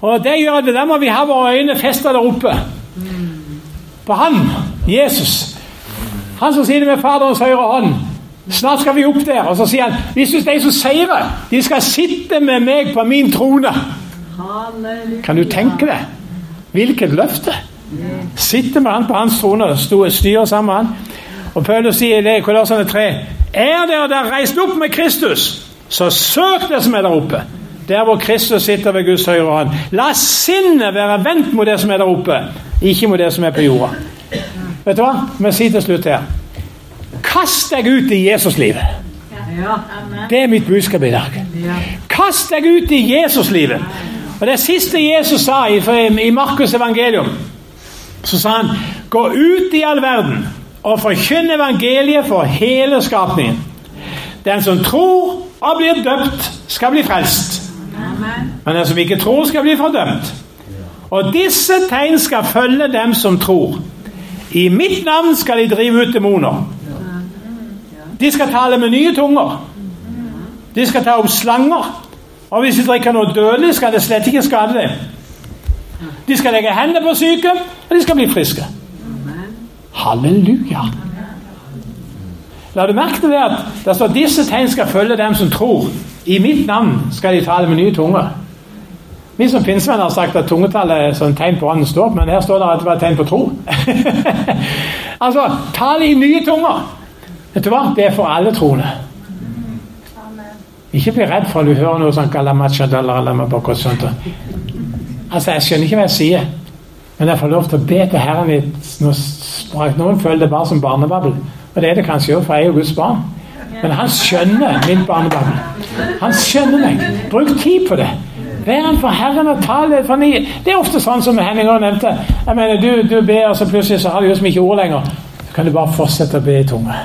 Og det gjør at da må vi ha våre øyne festet der oppe. På Han, Jesus. Han som det med Faderens høyre hånd. Snart skal vi opp der. Og så sier han hvis de som seirer, de skal sitte med meg på min trone. Kan du tenke deg? Hvilket løfte! Sitte med han på hans trone styre sammen med han. Og Paulus sier i Kolossene 3.: Er dere der reist opp med Kristus, så søk det som er der oppe. Der hvor Kristus sitter ved Guds høyre hånd. La sinnet være vendt mot det som er der oppe, ikke mot det som er på jorda. Vet du hva? Vi sier til slutt her. Kast deg ut i Jesuslivet. Det er mitt budskap i dag. Kast deg ut i Jesuslivet. Og Det siste Jesus sa i, i Markus' evangelium, så sa han Gå ut i all verden og forkynn evangeliet for hele skapningen. Den som tror og blir døpt, skal bli frelst. Men den som ikke tror, skal bli fordømt. Og disse tegn skal følge dem som tror. I mitt navn skal de drive ut demoner. De skal tale med nye tunger. De skal ta opp slanger. Og hvis de drikker noe dødelig, skal det slett ikke skade dem. De skal legge hendene på syke, og de skal bli friske. Halleluja. La du merke til det at det står disse tegn skal følge dem som tror. I mitt navn skal de tale med nye tunger. Vi som pinsemenn har sagt at tungetallet er sånn tegn på åndens dåp, men her står det at det var et tegn på tro. altså, tale i nye tunger. Vet du hva? Det er for alle troende. Ikke bli redd for at du hører noe sånn Altså, Jeg skjønner ikke hva jeg sier, men jeg får lov til å be til Herren litt. Noen føler det bare som barnebabel, og det er det kanskje òg, for jeg er jo Guds barn. Men han skjønner min barnebarn. Han skjønner meg. Bruk tid på det. Vær en for Herren og ta det. For det er ofte sånn som Henning også nevnte. Jeg mener, Du, du ber, og så plutselig så har du liksom ikke ord lenger. Så kan du bare fortsette å be i tunge.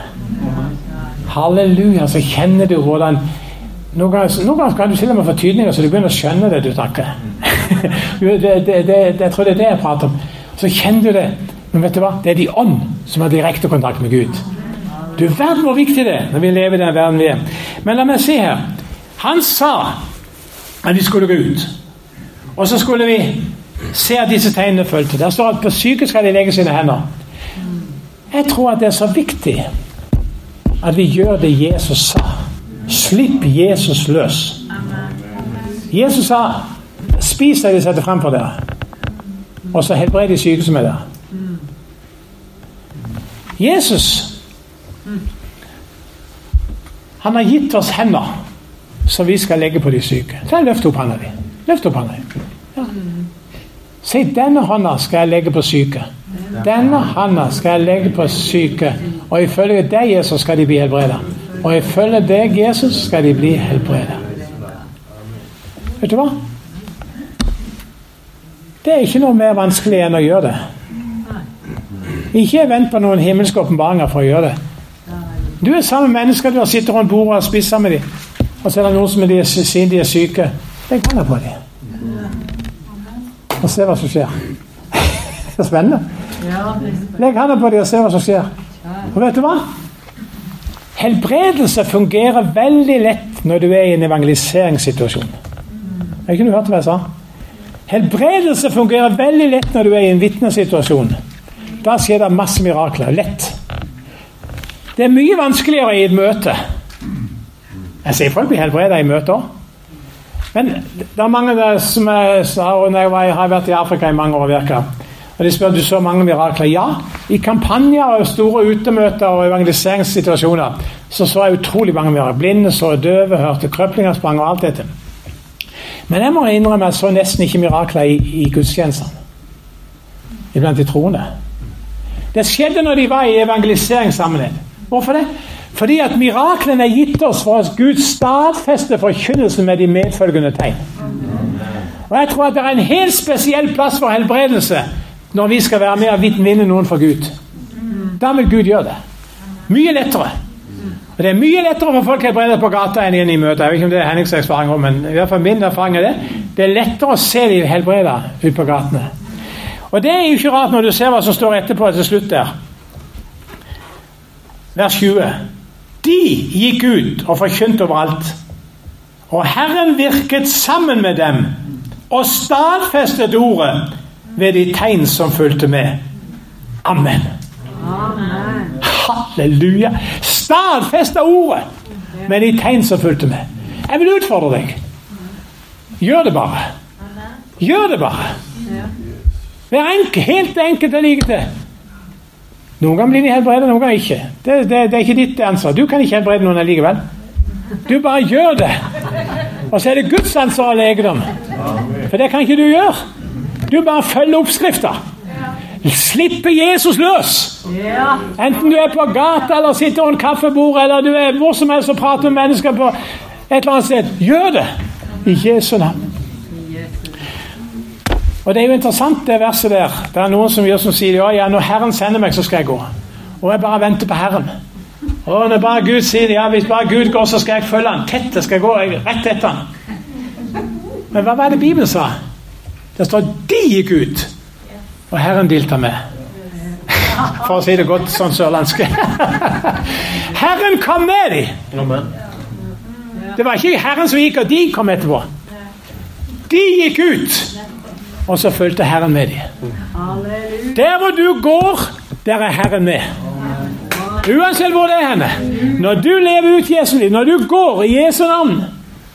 Halleluja. Så kjenner du hvordan noen ganger, noen ganger kan du til og med få tydninger så du begynner å skjønne det du snakker. det, det, det, jeg tror det er det jeg prater om. Så kjenner du det. Men vet du hva? Det er de ånd som har direkte kontakt med Gud. Du verden hvor viktig det er når vi lever i den verden vi er. Men la meg se her. Han sa at vi skulle gå ut. Og så skulle vi se at disse tegnene fulgte. Der står at på syke skal de legge sine hender. Jeg tror at det er så viktig at vi gjør det Jesus sa. Slipp Jesus løs. Jesus sa 'spis det vi setter frem for dere', og så helbred de syke som er der. Jesus han har gitt oss hender som vi skal legge på de syke. Så Løft opp hånda di. Løft opp hånda di. Ja. Si 'denne hånda skal jeg legge på syke'. Denne hånda skal jeg legge på syke, og ifølge deg, Jesus, skal de bli helbredet. Og ifølge deg, Jesus, skal de bli helbredet. Vet du hva? Det er ikke noe mer vanskelig enn å gjøre det. Ikke vent på noen himmelske åpenbaringer for å gjøre det. Du er sammen med mennesker du har sittet rundt bordet og spist sammen med dem. Og så er det noen som de, sier de er syke. Legg hånda på dem. Og se hva som skjer. Det er spennende. Legg hånda på dem og se hva som skjer. Og vet du hva? Helbredelse fungerer veldig lett når du er i en evangeliseringssituasjon. Har ikke du hørt hva jeg sa? Helbredelse fungerer veldig lett når du er i en vitnesituasjon. Da skjer det masse mirakler. Lett. Det er mye vanskeligere i et møte. Jeg ser folk blir helbreda i møter. Men det er mange som jeg sa, jeg har vært i Afrika i mange år og virka og de spør du så mange mirakler. Ja, i kampanjer og store utemøter og evangeliseringssituasjoner så så jeg utrolig mange mirakler. Blinde så, døve hørte, krøplinger sprang og alt dette. Men jeg må innrømme at jeg så nesten ikke mirakler i, i gudstjenestene. Iblant de troende. Det skjedde når de var i evangeliseringssammenheng. Hvorfor det? Fordi at miraklene er gitt oss for at Gud stadfester forkynnelsen med de medfølgende tegn. Og Jeg tror at det er en helt spesiell plass for helbredelse når vi skal være med og vinne noen for Gud. Da vil Gud gjøre det. Mye lettere. Og Det er mye lettere for folk helbredet på gata enn inn i møter. Jeg vet ikke om det er Hennings erfaring også, men i hvert fall min erfaring er det. Det er lettere å se de helbreda ute på gatene. Og det er jo ikke rart når du ser hva som står etterpå til slutt der. Vers 20. De gikk ut og forkynte overalt. Og Herren virket sammen med dem og stadfestet ordet ved de tegn som fulgte med. Amen. Amen. Halleluja! Stadfesta ordet med de tegn som fulgte med. Jeg vil utfordre deg. Gjør det bare. Gjør det bare. Hver enkelt, helt enkelt er like til. Noen ganger blir de helbredet, noen ganger ikke. Det, det, det er ikke ditt ansvar. Du kan ikke helbrede noen allikevel. Du bare gjør det. Og så er det Guds ansvar å legedom. For det kan ikke du gjøre. Du bare følger oppskrifta. Slippe Jesus løs. Enten du er på gata eller sitter rundt kaffebordet eller du er hvor som helst og prater med mennesker på et eller annet sted. Gjør det i Jesu navn. Og Det er jo interessant, det verset der. Det er noen som gjør som sier ja, ja, når Herren sender meg, så skal jeg gå. Og jeg bare venter på Herren. Og når bare Gud sier ja, hvis bare Gud går, så skal jeg følge han tett. Jeg skal gå rett etter han. Men hva var det Bibelen sa? Det står 'de gikk ut', og Herren dilta med. For å si det godt sånn sørlandsk. Herren kom med dem. Det var ikke Herren som gikk, og de kom etterpå. De gikk ut, og så fulgte Herren med dem. Der hvor du går, der er Herren med. Uansett hvor det er henne. Når du lever ut Jesu liv, når du går i Jesu navn,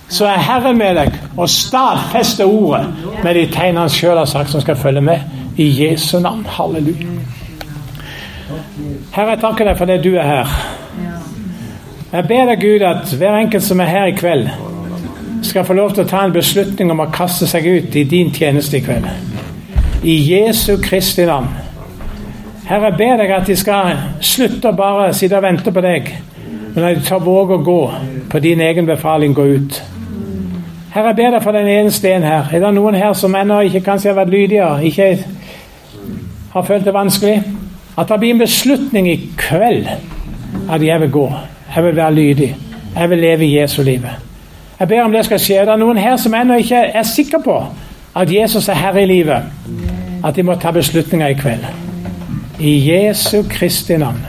så er Herren med deg og stadfester ordet med de tegnene han sjøl har sagt som skal følge med. I Jesu navn. Halleluja. Herre, jeg takker deg for det du er her. Jeg ber deg, Gud, at hver enkelt som er her i kveld, skal få lov til å ta en beslutning om å kaste seg ut i din tjeneste i kveld. I Jesu Kristi navn. Herre, ber deg at de skal slutte å bare sitte og vente på deg, men at de tar våg å gå på din egen befaling, gå ut. Herre, ber deg for den eneste en her. Er det noen her som ennå ikke kanskje har vært lydige, ikke har følt det vanskelig? At det blir en beslutning i kveld at jeg vil gå. Jeg vil være lydig. Jeg vil leve Jesu livet. Jeg ber om det skal skje. Det Er noen her som ennå ikke er sikker på at Jesus er herre i livet? At de må ta beslutninger i kveld. I Jesu Kristi navn.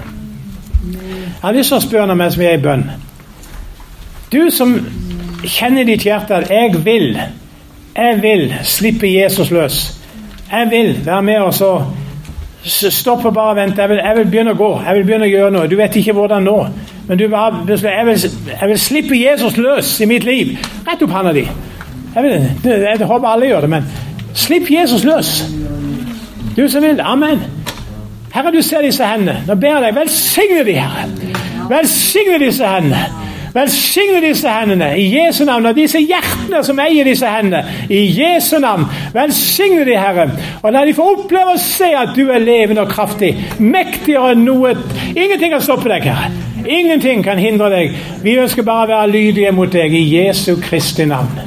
Jeg har lyst til å spørre noe mens vi er i bønn. Du som kjenner ditt hjerte at 'jeg vil', jeg vil slippe Jesus løs. Jeg vil være med og så stoppe stoppe og bare vente. Jeg vil, jeg vil begynne å gå. Jeg vil begynne å gjøre noe. Du vet ikke hvordan nå. Men du bare jeg vil, jeg vil slippe Jesus løs i mitt liv. Rett opp hånda di. Jeg, vil, jeg håper alle gjør det, men slipp Jesus løs. Du som vil. Amen. Herre, du ser disse hendene. Nå ber jeg deg, velsigne de, Herre. Velsigne disse hendene. Velsigne disse hendene i Jesu navn, og disse hjertene som eier disse hendene. I Jesu navn. Velsigne de, Herre. Og la de få oppleve å se at du er levende og kraftig. Mektigere enn noe. Ingenting kan stoppe deg, Herre. Ingenting kan hindre deg. Vi ønsker bare å være lydige mot deg i Jesu Kristi navn.